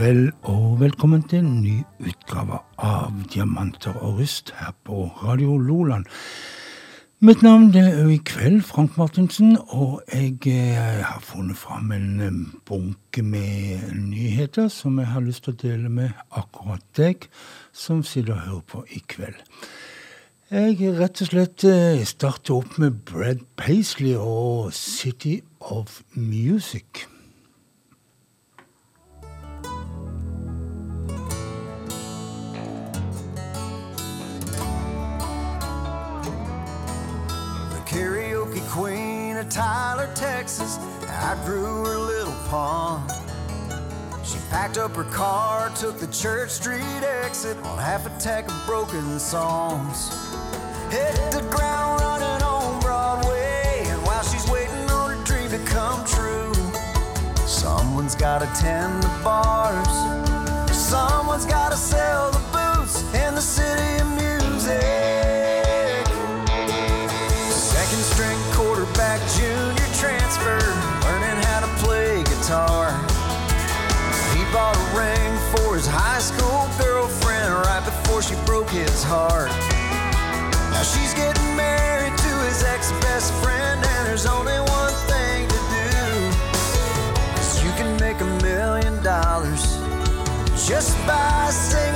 kveld og velkommen til en ny utgave av Diamanter og rust her på Radio Loland. Mitt navn er i kveld Frank Martinsen, og jeg eh, har funnet fram en eh, bunke med nyheter som jeg har lyst til å dele med akkurat deg som sitter og hører på i kveld. Jeg rett og slett eh, starter opp med Brad Paisley og City of Music. Tyler, Texas, outgrew her little pond. She packed up her car, took the Church Street exit on half a tack of broken songs. Hit the ground running on Broadway, and while she's waiting on her dream to come true, someone's gotta tend the bars, someone's gotta sell the boots in the city of music. Heart. Now she's getting married to his ex best friend, and there's only one thing to do. Cause you can make a million dollars just by singing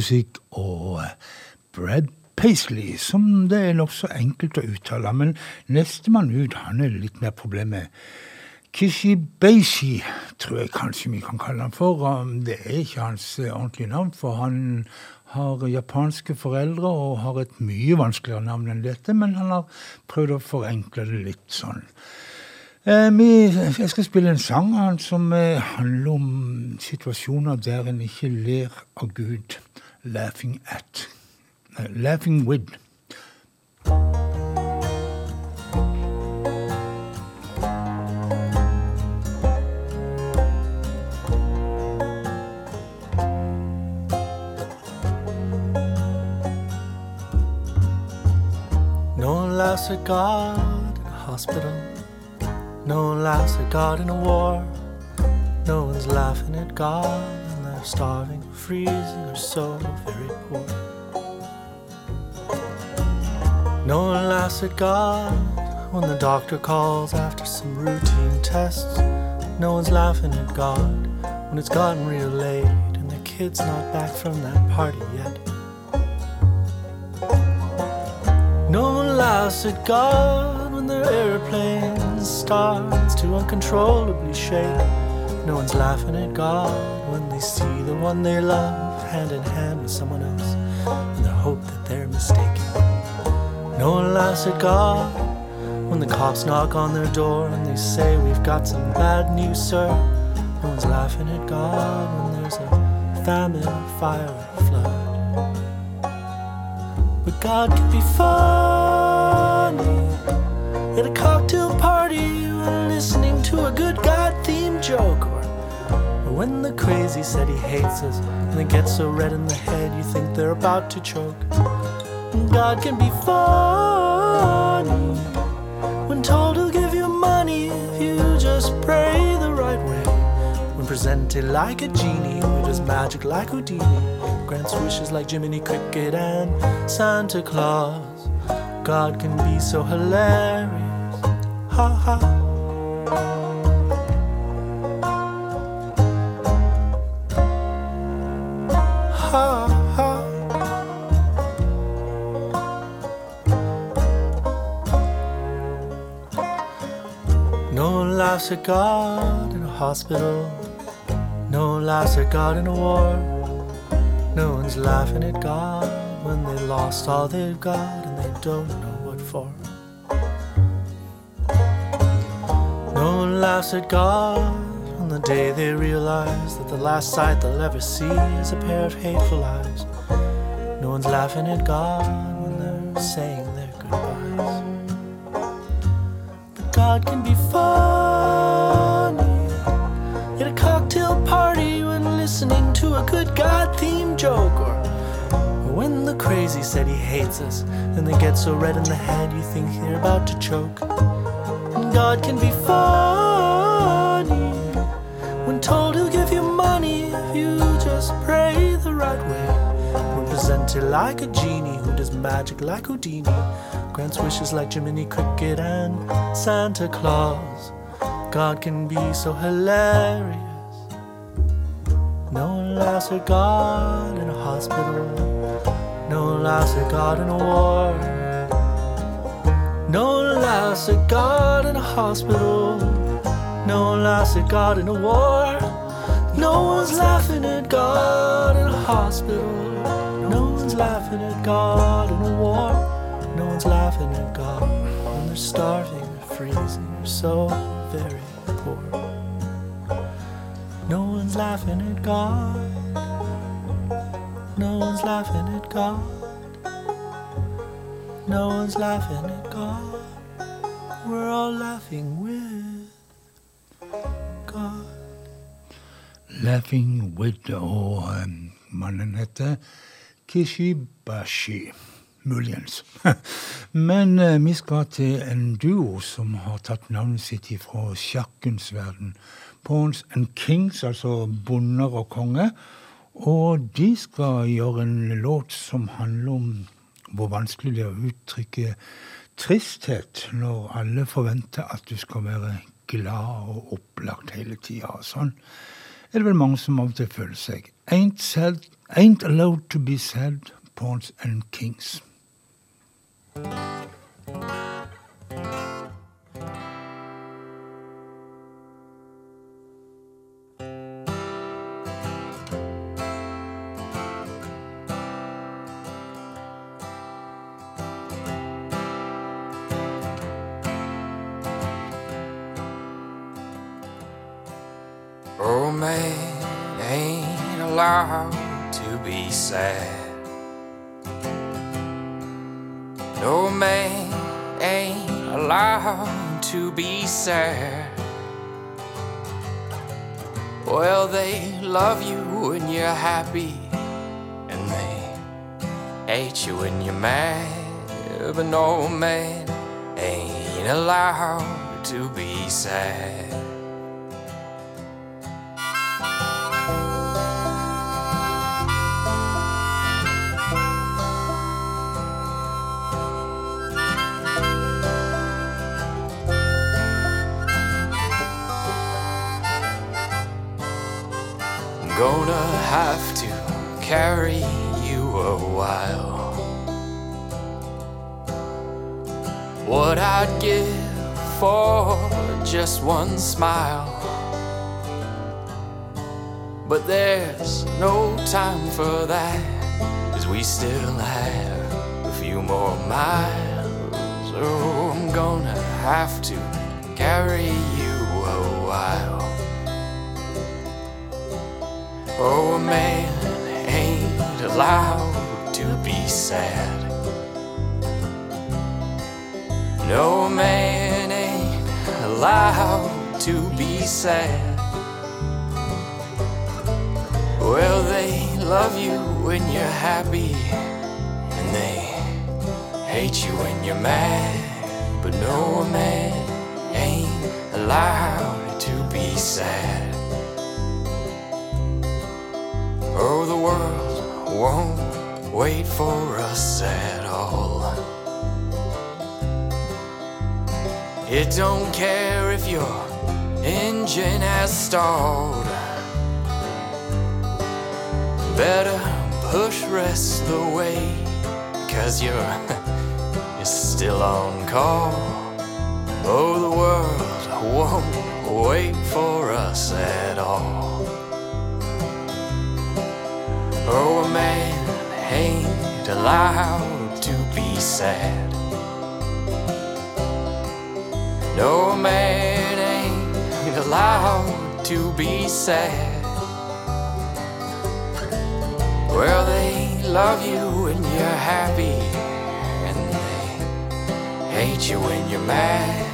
Music og Brad Paisley, som det er nokså enkelt å uttale, men nestemann ut han er litt mer problemet. Kishi Beishi tror jeg kanskje vi kan kalle han for. Det er ikke hans eh, ordentlige navn, for han har japanske foreldre og har et mye vanskeligere navn enn dette, men han har prøvd å forenkle det litt sånn. Eh, jeg skal spille en sang av han som eh, handler om situasjoner der en ikke ler av Gud. 'Laughing at'. Uh, 'Laughing with'. No laughs at God in a hospital. No one laughs at God in a war. No one's laughing at God they're starving, freezing, or so very poor. No one laughs at God when the doctor calls after some routine tests. No one's laughing at God when it's gotten real late and the kid's not back from that party yet. No one laughs at God when their airplane starts to uncontrollably shake. No one's laughing at God when they see one they love hand in hand with someone else in the hope that they're mistaken. No one laughs at God when the cops knock on their door and they say, We've got some bad news, sir. No one's laughing at God when there's a famine, fire, or flood. But God can be funny at a cocktail party when listening to a good God themed joke. When the crazy said he hates us and they get so red in the head you think they're about to choke. God can be funny when told he'll give you money if you just pray the right way. When presented like a genie who does magic like Houdini grants wishes like Jiminy Cricket and Santa Claus. God can be so hilarious. Ha. Ha No laughs at God in a hospital. No laughs at God in a war. No one's laughing at God when they lost all they've got and they don't know what for. No one laughs at God on the day they realize that the last sight they'll ever see is a pair of hateful eyes. No one's laughing at God when they're saying God can be funny at a cocktail party when listening to a good God themed joke. Or, or when the crazy said he hates us and they get so red in the head you think they're about to choke. And God can be funny when told he'll give you money if you just pray the right way. When presented like a genie who does magic like Houdini, grants wishes like Jiminy Cricket and Santa Claus. God can be so hilarious. No one laughs at God in a hospital. No one laughs at God in a war. No one laughs at God in a hospital. No one laughs at God in a war. No one's laughing at God in a hospital. No one's laughing at God in a war. No one's laughing at God when they're starving or freezing or so very poor. No one's laughing at God. No one's laughing at God. No one's laughing at God. We're all laughing with God. Laughing with, og um, mannen heter Kishibashi. Muligens. Men uh, vi skal til en duo som har tatt navnet sitt fra sjakkens verden. Pawns and Kings, altså bonder og konge. Og de skal gjøre en låt som handler om hvor vanskelig det er å uttrykke tristhet når alle forventer at du skal være glad og opplagt hele tida. Sånn er det vel mange som av og til føler seg. Ain't, sad, ain't allowed to be sad, Pawns and Kings. Oh Well, they love you when you're happy, and they hate you when you're mad. But no man ain't allowed to be sad. Gonna have to carry you a while. What I'd give for just one smile. But there's no time for that, cause we still have a few more miles. Oh, I'm gonna have to carry you a while. Oh, a man ain't allowed to be sad. No man ain't allowed to be sad. Well, they love you when you're happy, and they hate you when you're mad. But no man ain't allowed to be sad. Oh, the world won't wait for us at all. It don't care if your engine has stalled. Better push rest the way, cause you're, you're still on call. Oh, the world won't wait for us at all. Oh, a man ain't allowed to be sad. No man ain't allowed to be sad. Well, they love you when you're happy, and they hate you when you're mad.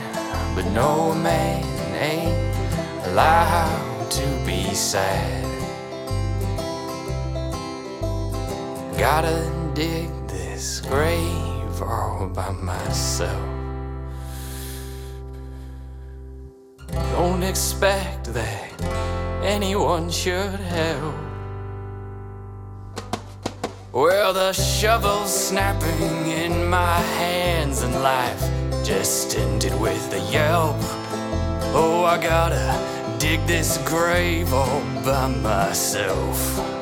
But no man ain't allowed to be sad. Gotta dig this grave all by myself. Don't expect that anyone should help. Well, the shovel's snapping in my hands, and life just ended with a yelp. Oh, I gotta dig this grave all by myself.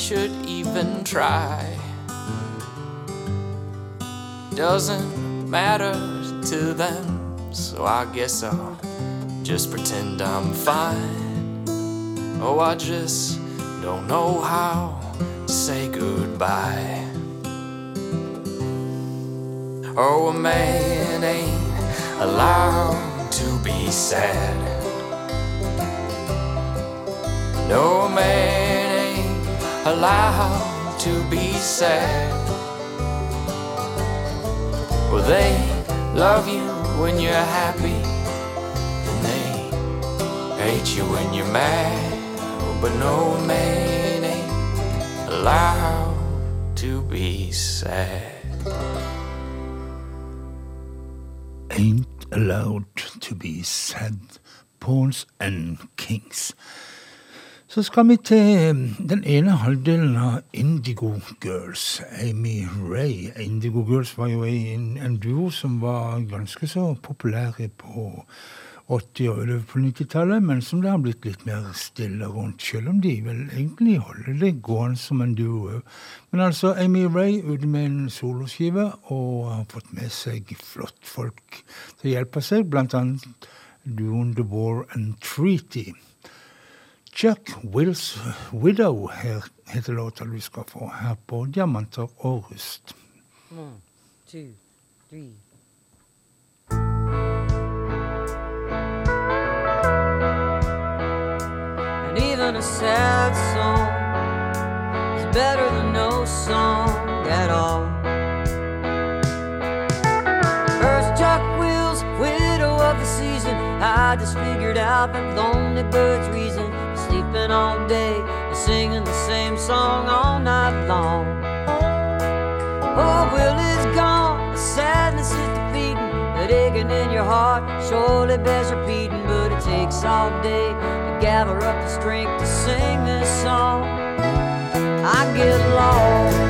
Should even try. Doesn't matter to them, so I guess I'll just pretend I'm fine. Oh, I just don't know how to say goodbye. Oh, a man ain't allowed to be sad. No man allowed to be sad. Well, they love you when you're happy, and they hate you when you're mad. But no man ain't allowed to be sad. Ain't allowed to be sad. Pawns and Kings. Så skal vi til den ene halvdelen av Indigo Girls. Amy Ray. Indigo Girls var jo en, en duo som var ganske så populære på 80- og på 90-tallet, men som det har blitt litt mer stille rundt, selv om de vel egentlig holder det gående som en duo. Men altså, Amy Ray ute med en soloskive og har fått med seg flott folk til å hjelpe seg, annet duoen The War and Treaty. Chuck Wills Widow heter låta du skal få her på Diamanter three. And even a sad song is better than no song at all. First Chuck Wills, widow of the season. I just figured out that lonely bird's reason sleeping all day and singing the same song all night long. Oh, Will is gone, the sadness is defeating, that aching in your heart surely bears repeating, but it takes all day to gather up the strength to sing this song. I get lost,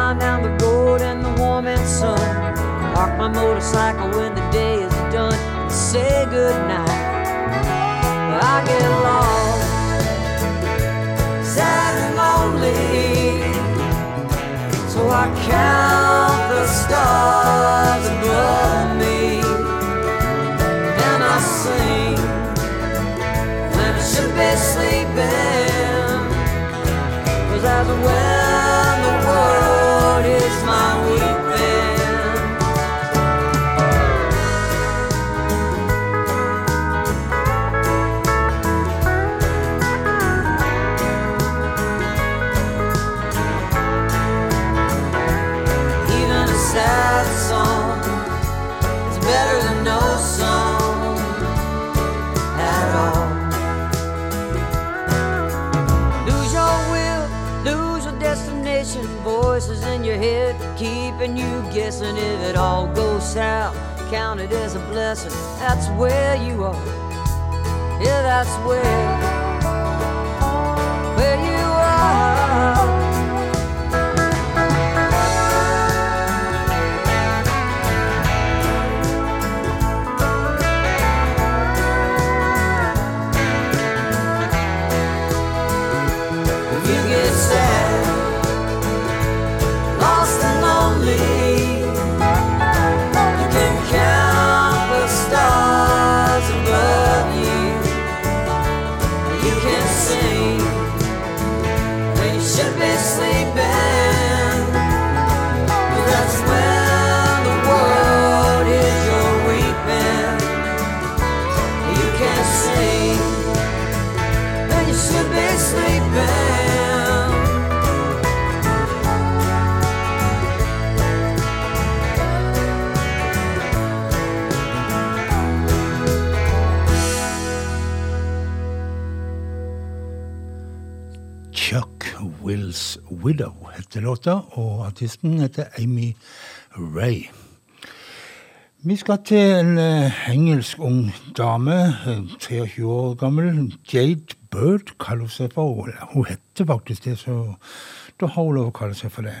my motorcycle when the day is done and say goodnight. I get lost, sad and lonely. So I count the stars above me, and I sing when I should be sleeping. Cause that's when If it all goes south, count it as a blessing. That's where you are. Yeah, that's where. Where you are. Widow heter låta, og artisten heter Amy Ray. Vi skal til en eh, engelsk ung dame, eh, 23 år gammel. Jade Bird kaller hun seg for. Hun heter faktisk det, så da har hun lov å kalle seg for det.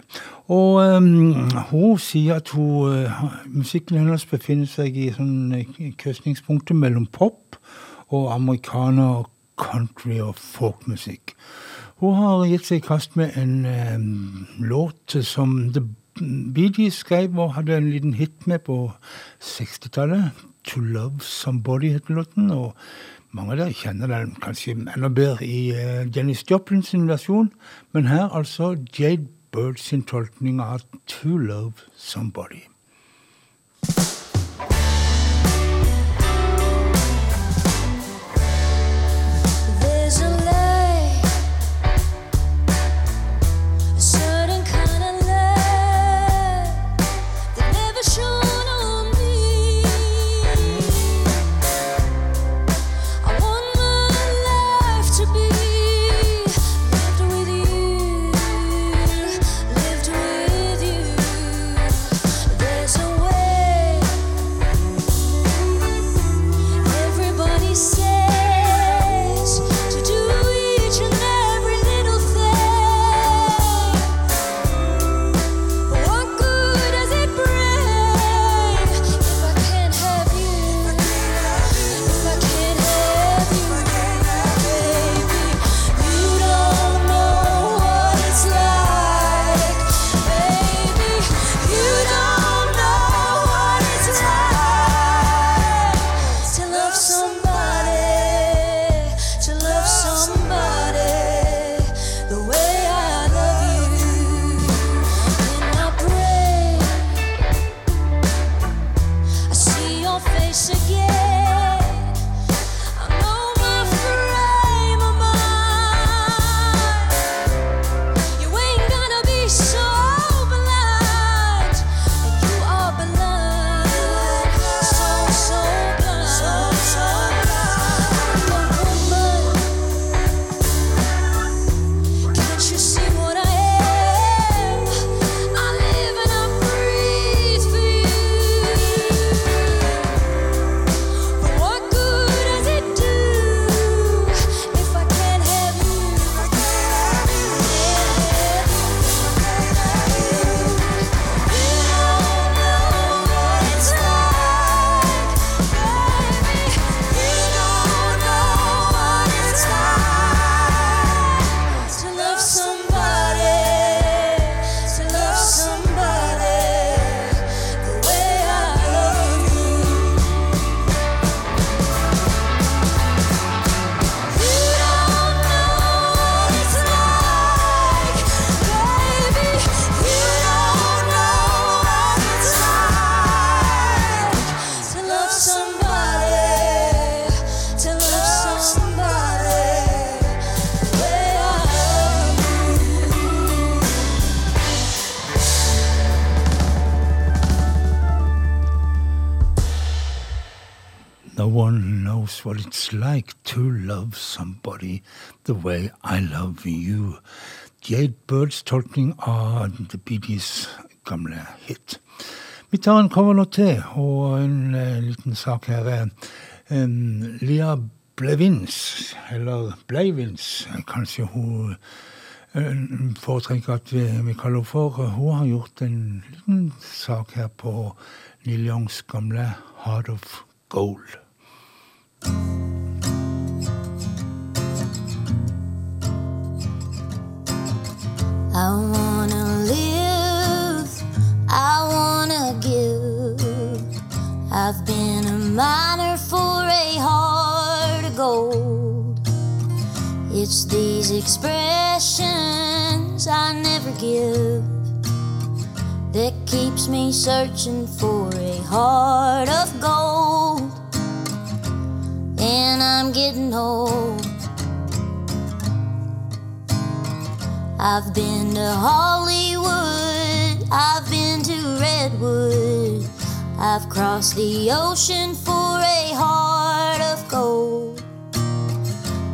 Og um, hun sier at hun, eh, musikken hennes befinner seg i sånn eh, krysningspunktet mellom pop og amerikaner country og folkmusikk. Hun har gitt seg i kast med en eh, låt som The Bee skrev og hadde en liten hit med på 60-tallet. 'To Love Somebody' heter låten. og mange av dere kjenner den kanskje enda bedre i uh, Dennis Joplins versjon, men her altså Jade Bird sin tolkning av 'To Love Somebody'. What it's like to love somebody the way I love you. Jade Birds tolkning av The Bee gamle hit. Vi tar en coverlåt til, og en uh, liten sak her. Um, Lia Blevins, eller Bleivins, kanskje hun uh, foretrekker at vi, vi kaller henne for. Hun har gjort en liten sak her på Neil Youngs gamle Heart of Gold. I wanna live, I wanna give. I've been a miner for a heart of gold. It's these expressions I never give that keeps me searching for a heart of gold. And I'm getting old. I've been to Hollywood, I've been to Redwood, I've crossed the ocean for a heart of gold.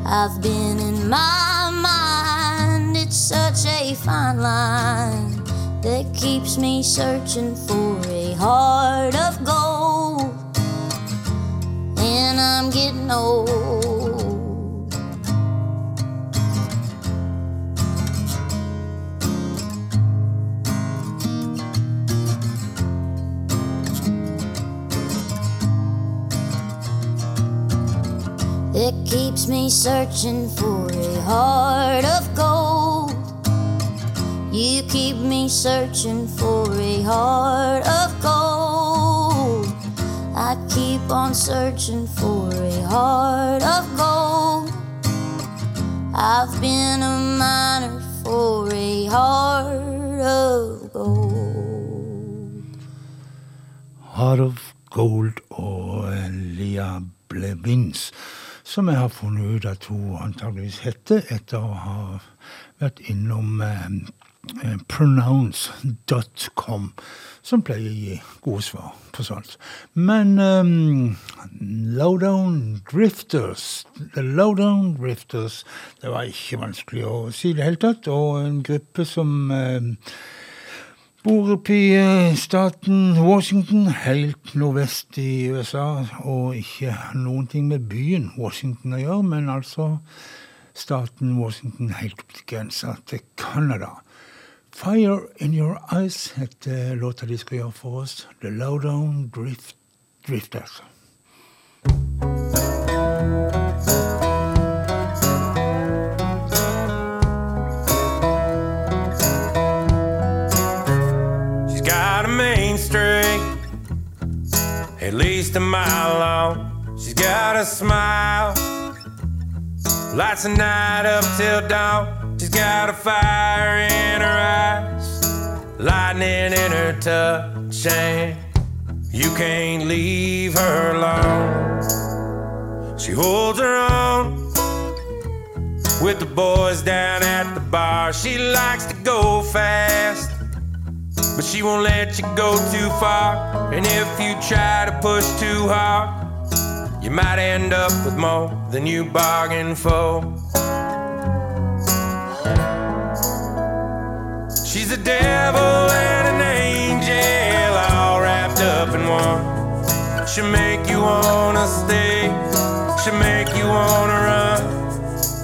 I've been in my mind, it's such a fine line that keeps me searching for a heart of gold. Old. that keeps me searching for a heart of gold. You keep me searching for a heart of gold. Keep on searching for a heart of gold. I've been a miner for a heart of gold. Heart of Gold og Lia Blevins, som jeg har funnet ut at hun antageligvis heter etter å ha vært innom eh, eh pronounce.com, som pleier å gi gode svar på sånt. Men um, Lowdown Drifters The Lowdown Drifters Det var ikke vanskelig å si i det hele tatt. Og en gruppe som um, bor oppe i eh, staten Washington, helt nordvest i USA, og ikke noen ting med byen Washington å gjøre, men altså staten Washington helt opp til grensa til Canada. Fire In Your Eyes heter låta de skal gjøre for oss. The Lowdown Drift Drifters. She's got a main street, at least a mile long. She's got a smile, lights the night up till dawn. Got a fire in her eyes, lightning in her touch, and you can't leave her alone. She holds her own with the boys down at the bar. She likes to go fast but she won't let you go too far. And if you try to push too hard, you might end up with more than you bargained for. She's a devil and an angel, all wrapped up in one. She'll make you wanna stay, she'll make you wanna run.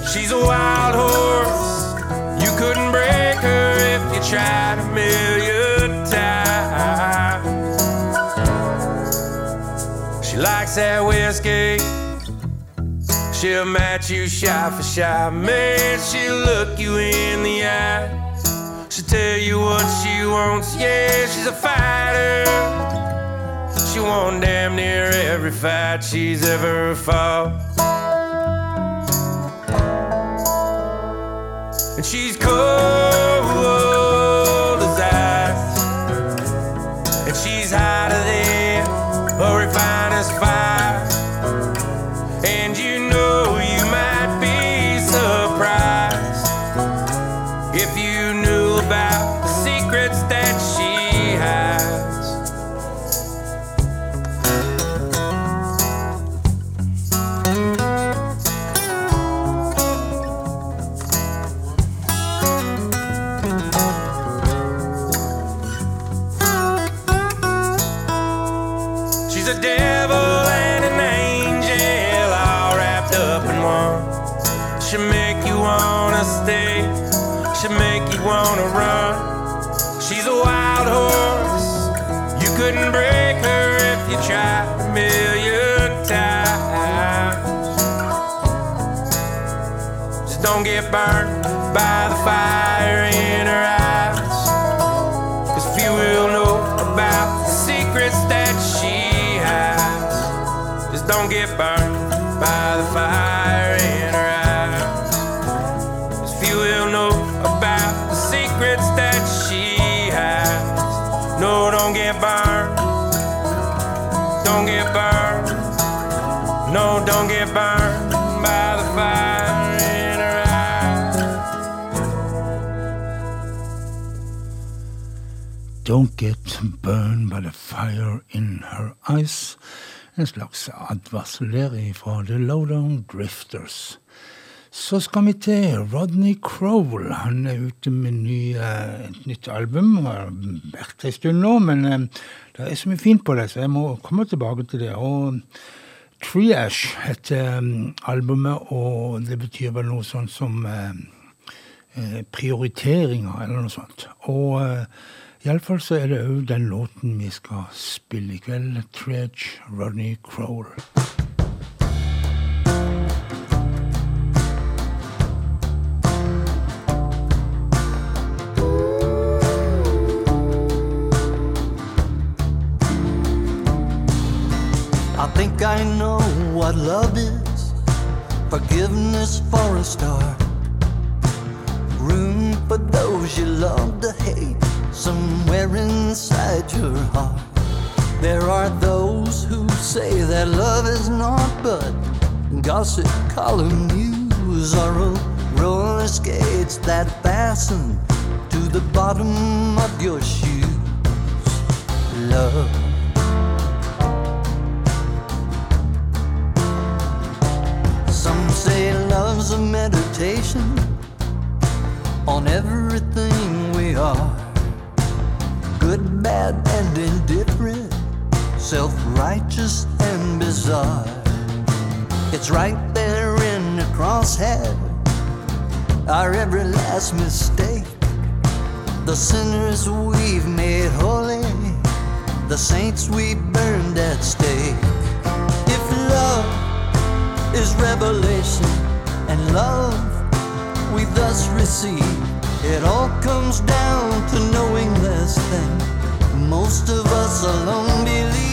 She's a wild horse, you couldn't break her if you tried a million. times. She likes that whiskey. She'll match you shot for shot. Man, she'll look you in the eye. Tell you what she wants. Yeah, she's a fighter. She won damn near every fight she's ever fought. And she's cold she'll make you wanna run. She's a wild horse, you couldn't break her if you tried a million times. Just don't get burned by the fire Don't Get Burned by the Fire in Her Eyes. En slags advarsel der fra The Lowdown Drifters. Så skal vi til Rodney Crowell. Han er ute med ny, eh, et nytt album. Har vært en stund nå, men eh, det er så mye fint på det, så jeg må komme tilbake til det. Og Triash heter eh, albumet, og det betyr vel noe sånt som prioriteringer, eller noe sånt. Og Iallfall så er det òg den låten vi skal spille i kveld. Triage Rodney Crowell. I think I know what love is. Forgiveness for a start. Room for those you love to hate. Somewhere inside your heart. There are those who say that love is not but gossip column news or roller skates that fasten to the bottom of your shoes. Love. Some say love's a meditation on everything we are bad, and indifferent self righteous and bizarre. It's right there in the crosshair, our every last mistake. The sinners we've made holy, the saints we burned at stake. If love is revelation and love we thus receive, it all comes down to knowing this thing most of us alone believe.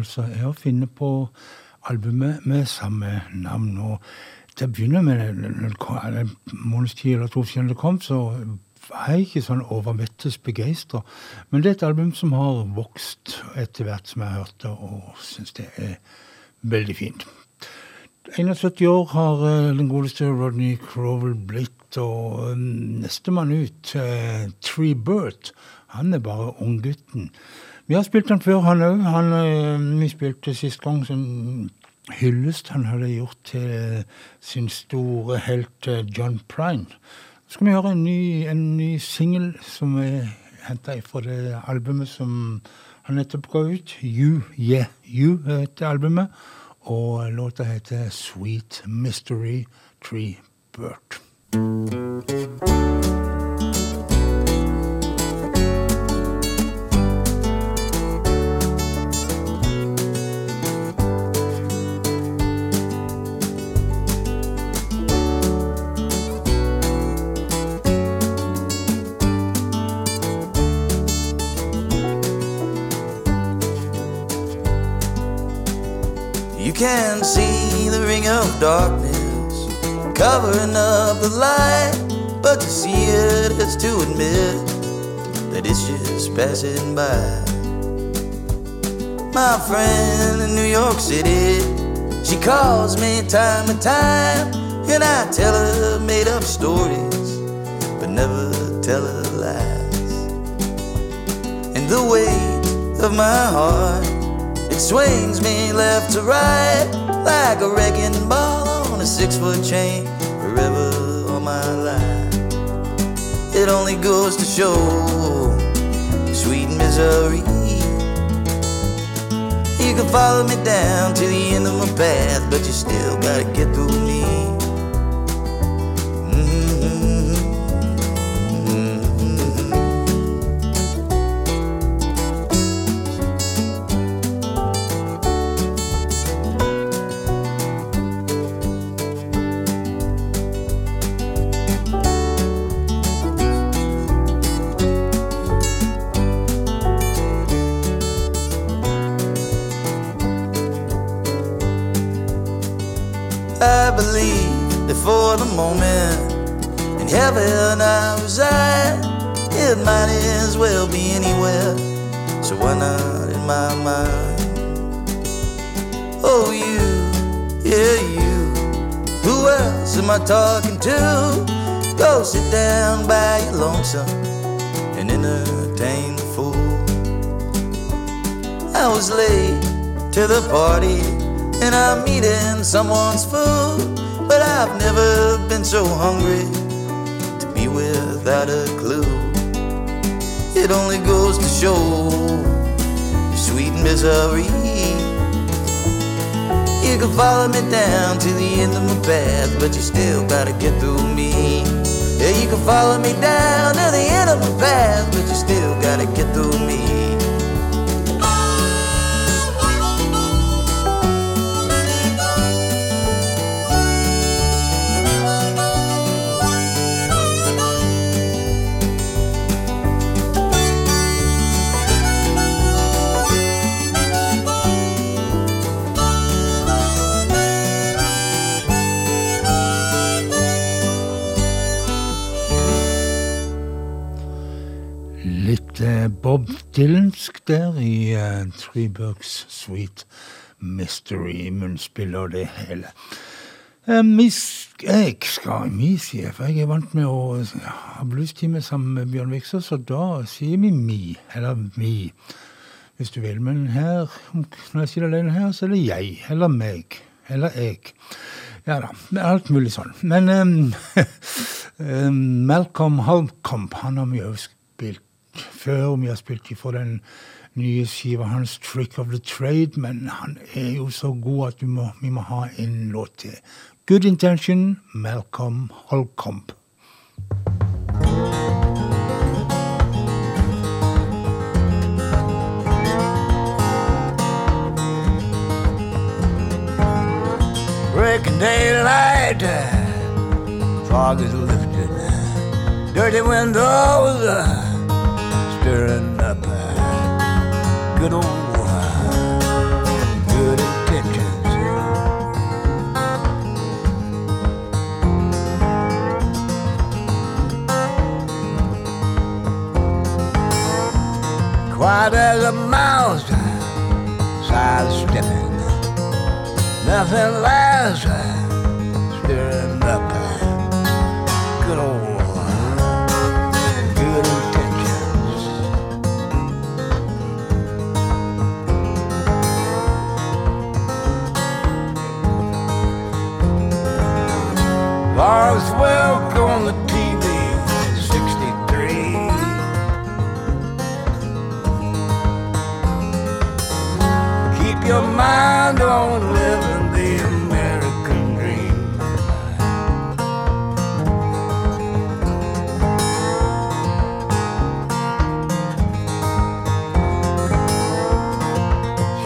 Altså er å finne på albumet med samme navn. Og til å begynne med, en måneds eller to siden det kom, så var jeg ikke sånn overmettes begeistra. Men det er et album som har vokst etter hvert som jeg har hørt det, og syns det er veldig fint. 71 år har eh, den godeste Rodney Crowell blitt, og eh, nestemann ut, eh, Tree Burt, han er bare unggutten. Vi har spilt den før, han òg. Eh, vi spilte sist gang som hyllest han hadde gjort til eh, sin store helt John Prine. Så skal vi høre en ny, en ny singel som er henta fra det albumet som han nettopp ga ut. You Yeah You heter albumet. Og låta heter Sweet Mystery Tree Bird. Can see the ring of darkness covering up the light, but to see it is to admit that it's just passing by. My friend in New York City, she calls me time and time, and I tell her made up stories, but never tell her lies. And the weight of my heart, swings me left to right like a wrecking ball on a six foot chain, forever all my life. It only goes to show sweet misery. You can follow me down to the end of my path, but you still gotta get through me. For the moment in heaven I reside, it might as well be anywhere. So why not in my mind? Oh, you, yeah, you. Who else am I talking to? Go sit down by your lonesome and entertain the fool. I was late to the party and I'm eating someone's food. But I've never been so hungry to be without a clue. It only goes to show your sweet misery. You can follow me down to the end of my path, but you still gotta get through me. Yeah, you can follow me down to the end of my path, but you still gotta get through me. Litt eh, Bob Dylansk der i uh, Three Bucks Sweet Mystery, Munnspiller det hele. Eh, jeg skal mi, sier, for jeg er vant med å ha bluestime sammen med Bjørn Vikser, så da sier vi mi, eller mi, hvis du vil. Men her, når jeg sier det alene her, så er det jeg, eller meg, eller jeg. Ja da, alt mulig sånn. Men em, Malcolm Holcomb, han har vi òg før, vi har spilt den nye skiva hans, 'Trick of the Trade', men han er jo så god at må, vi må ha en låt til. 'Good Intention', Malcolm Holcombe. Breaking daylight, uh, fog is lifted, uh, dirty windows uh, stirring up uh, good old uh, good intentions. Quiet as a mouse, sidestepping. Nothing lasts, stirring up Lars Welk the TV, 63. Keep your mind on living the American dream.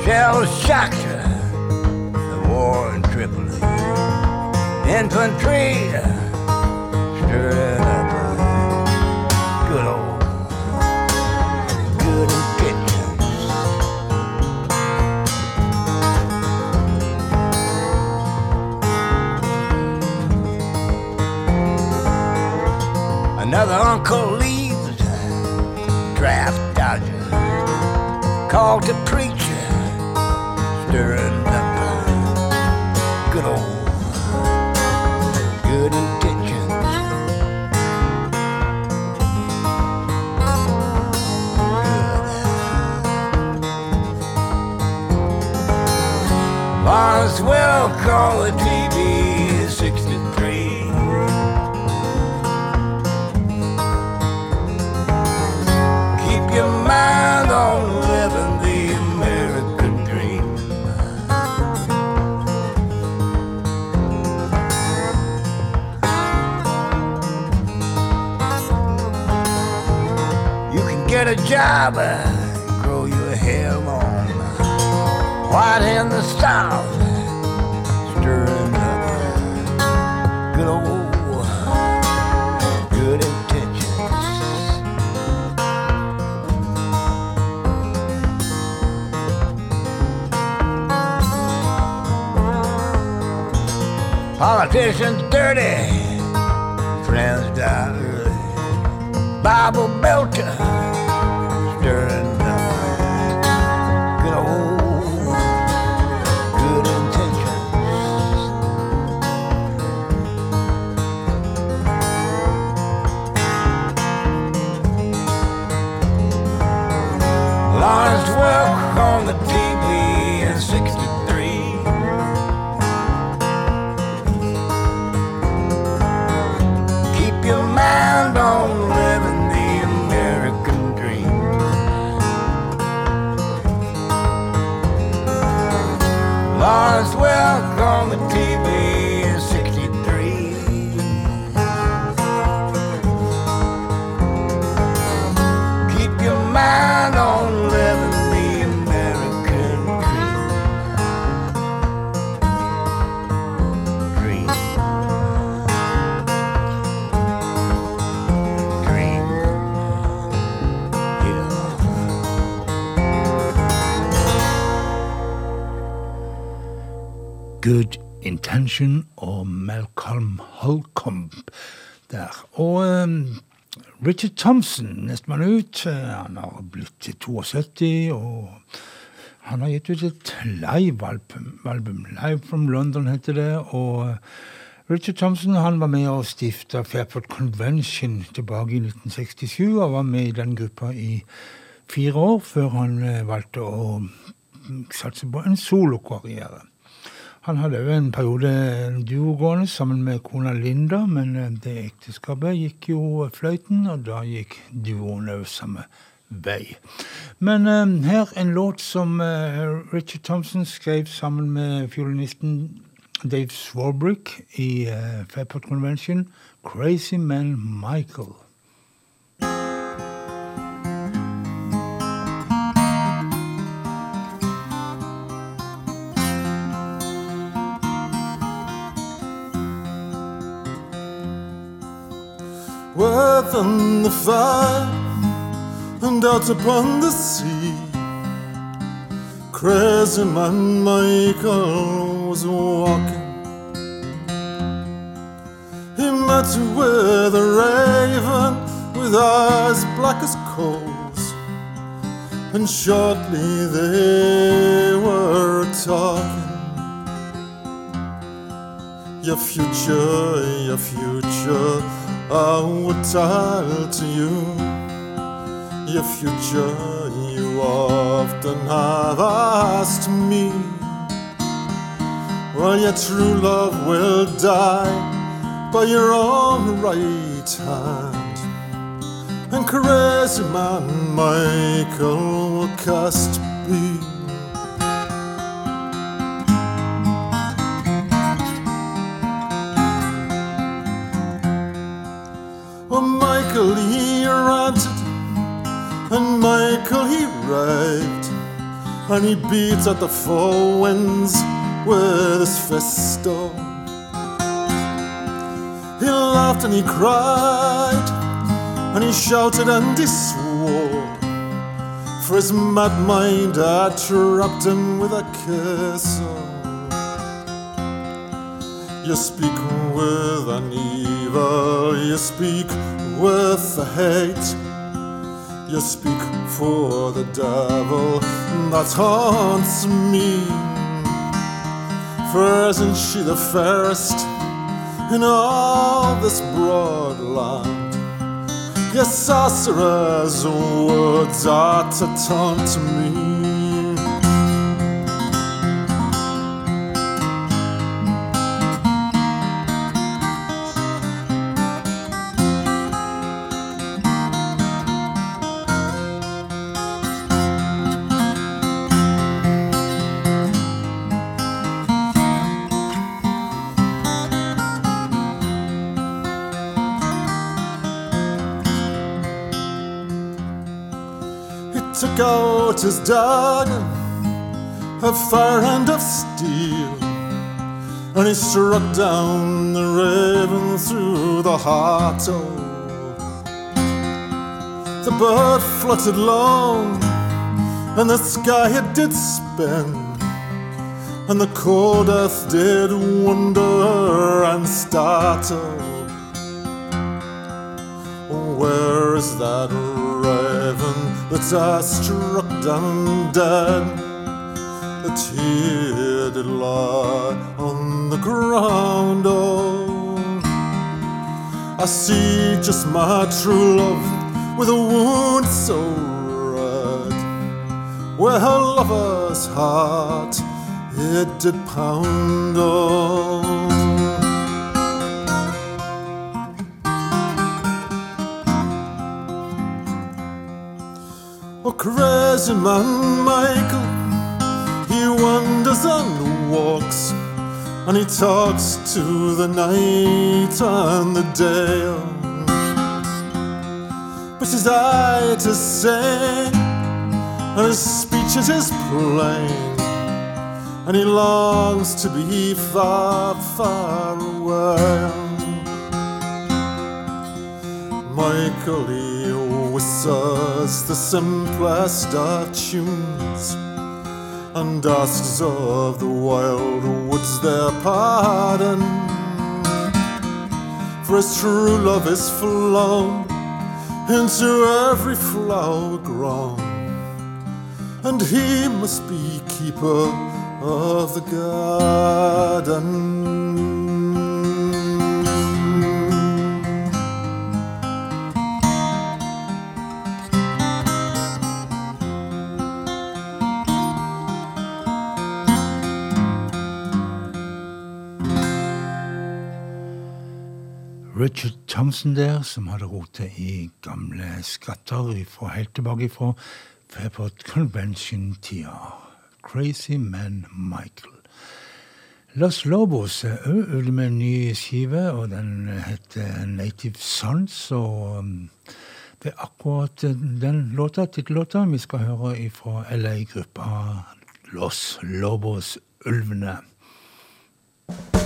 Shell the war in Tripoli. Infantry Called the preacher, stirring up the good old good intentions. Lawrence will call the job and grow your hair long. White in the south, stirring up good old good intentions. Politicians dirty, friends die early. Bible belter, Richard Thompson, nestemann ut, han har blitt til 72, og han har gitt ut et live-album. Live from London heter det. og Richard Thompson han var med og stifta Fairport Convention tilbake i 1967, og var med i den gruppa i fire år, før han eh, valgte å satse på en solokarriere. Han hadde jo en periode duogående duo gående sammen med kona Linda, men eh, det ekteskapet gikk jo fløyten, og da gikk duoen òg samme vei. Men um, her en låt som uh, Richard Thompson skrev sammen med fiolinisten Dave Swarbrick i uh, Fairport Convention, 'Crazy Man Michael'. Worth on the fire and out upon the sea. Crazy man Michael was walking. He met with a raven with eyes black as coals, and shortly they were talking. Your future, your future, I would tell to you. Your future, you often have asked me. Well, your true love will die by your own right hand. And crazy man Michael will cast be. And he beats at the four winds with his fist. He laughed and he cried, and he shouted and he swore, for his mad mind had trapped him with a kiss. You speak with an evil, you speak with a hate. You speak for the devil that haunts me. For isn't she the fairest in all this broad land? Your sorcerer's words are to taunt me. His dagger of fire and of steel, and he struck down the raven through the heart. Oh, the bird fluttered long, and the sky it did spin, and the cold earth did wonder and startle. Oh. Where is that raven that I struck down dead? That here did lie on the ground. Oh, I see just my true love with a wound so red, where her lover's heart it did pound. Oh. Crazy man Michael, he wanders and walks, and he talks to the night and the day. But his eye is saying, and his speech it is plain, and he longs to be far, far away. Michael, whistles the simplest of tunes and asks of the wild woods their pardon. For his true love is flown into every flower grown, and he must be keeper of the garden. Richard Thompson der, som hadde rotet i gamle skatter fra helt tilbake fra Fairport Convention-tida. Crazy Man Michael. Los Lobos er òg ute med en ny skive, og den heter Native Sons. Og um, det er akkurat den låta, tittellåta, vi skal høre ifra LA-gruppa Los Lobos Ulvene. I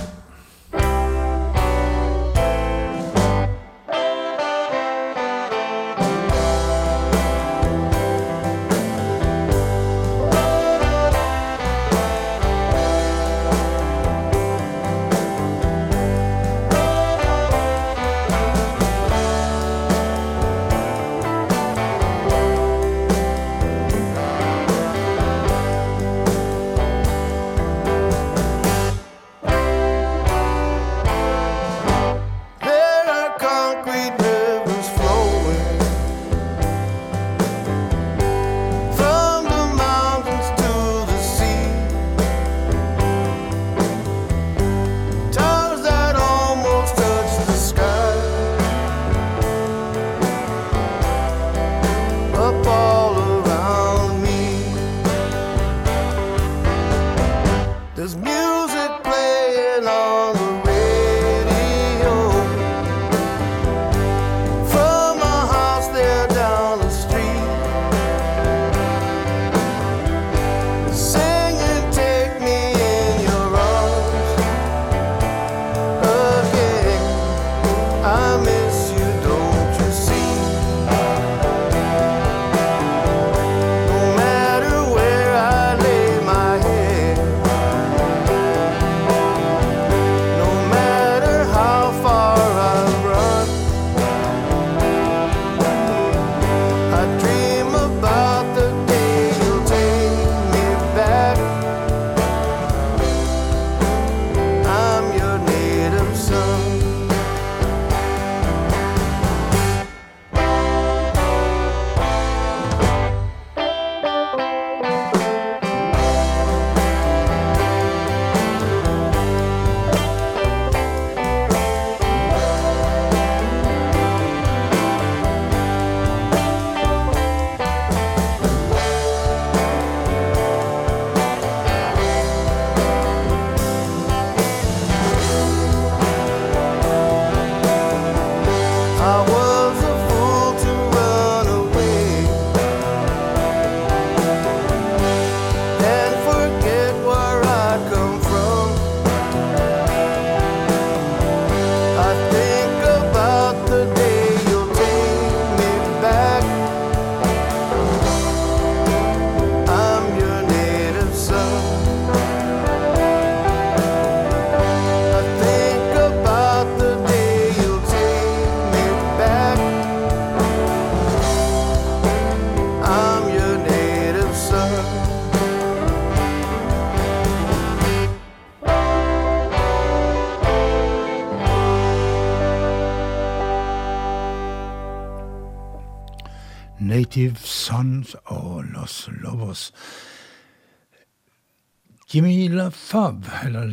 Jimmy LaFave, eller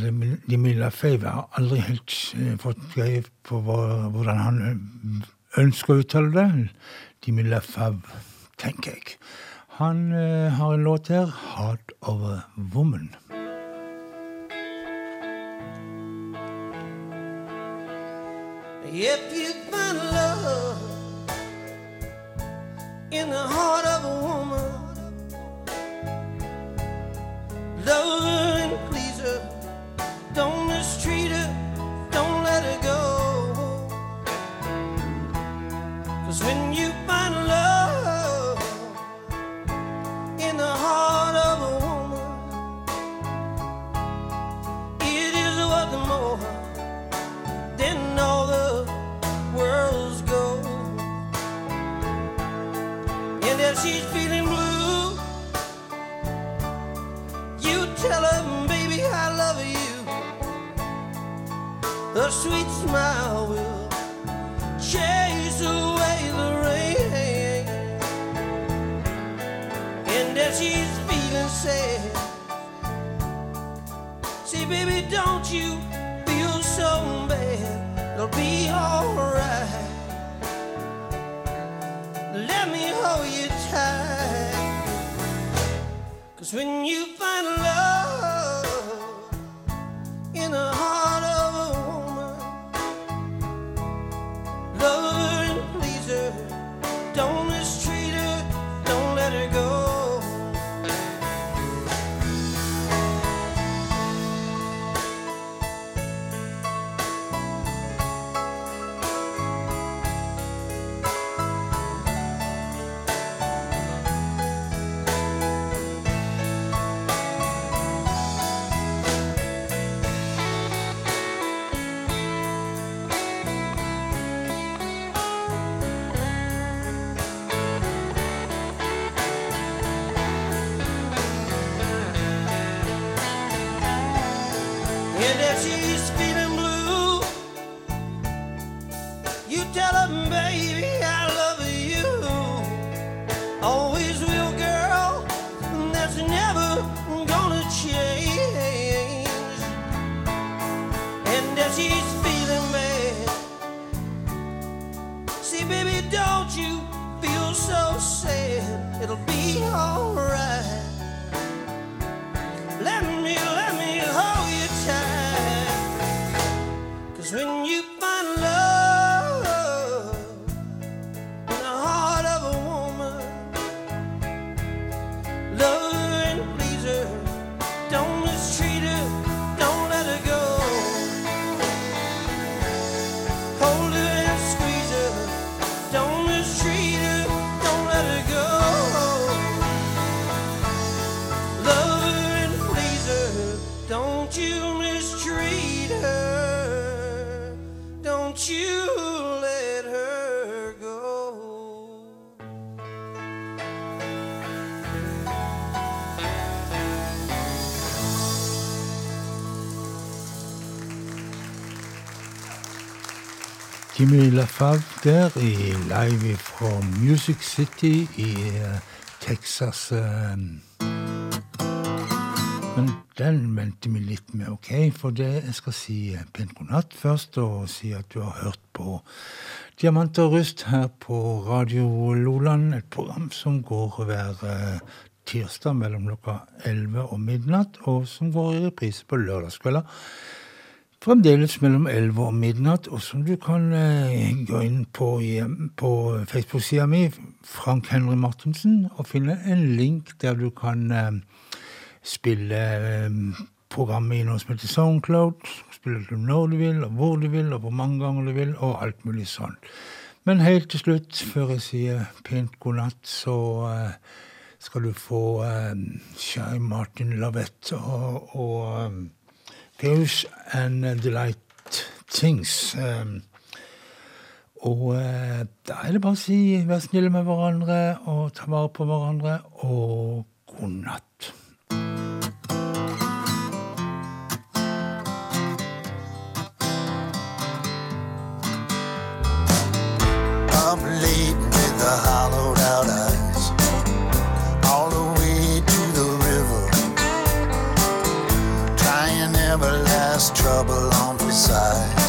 Jimmy LaFave, har aldri helt eh, fått greie på hvordan han eh, ønsker å uttale det. Jimmy LaFave, tenker jeg. Han uh, har en låt her, 'Heart of a Woman'. If you find love in the heart of a woman, love and please her, don't mistreat her, don't let her go. Cause when you find love in the heart of a woman, it is worth more than all the world's gold. And if she's feeling Her sweet smile will chase away the rain. And if she's feeling sad, say, baby, don't you feel so bad? It'll be alright. Let me hold you tight. Cause when you LaFave der i live fra Music City i uh, Texas. eh. Men den venter vi litt med, OK? For det jeg skal si eh, pent god natt først, og si at du har hørt på Diamant og rust her på Radio Loland. Et program som går hver tirsdag mellom klokka 11 og midnatt, og som går i reprise på lørdagskvelder. Fremdeles mellom 11 og midnatt, og som du kan eh, gå inn på, på Facebook-sida mi, Frank Henry Martensen, og finne en link der du kan eh, spille eh, programmet i noe som heter Soundcloud. Spille det når du vil, og hvor du vil, og hvor mange ganger du vil, og alt mulig sånn. Men helt til slutt, før jeg sier pent god natt, så eh, skal du få eh, Shy Martin Lavette og, og Pause and Delight Things. Um, og uh, da er det bare å si vær snille med hverandre og ta vare på hverandre, og god natt. trouble on the side.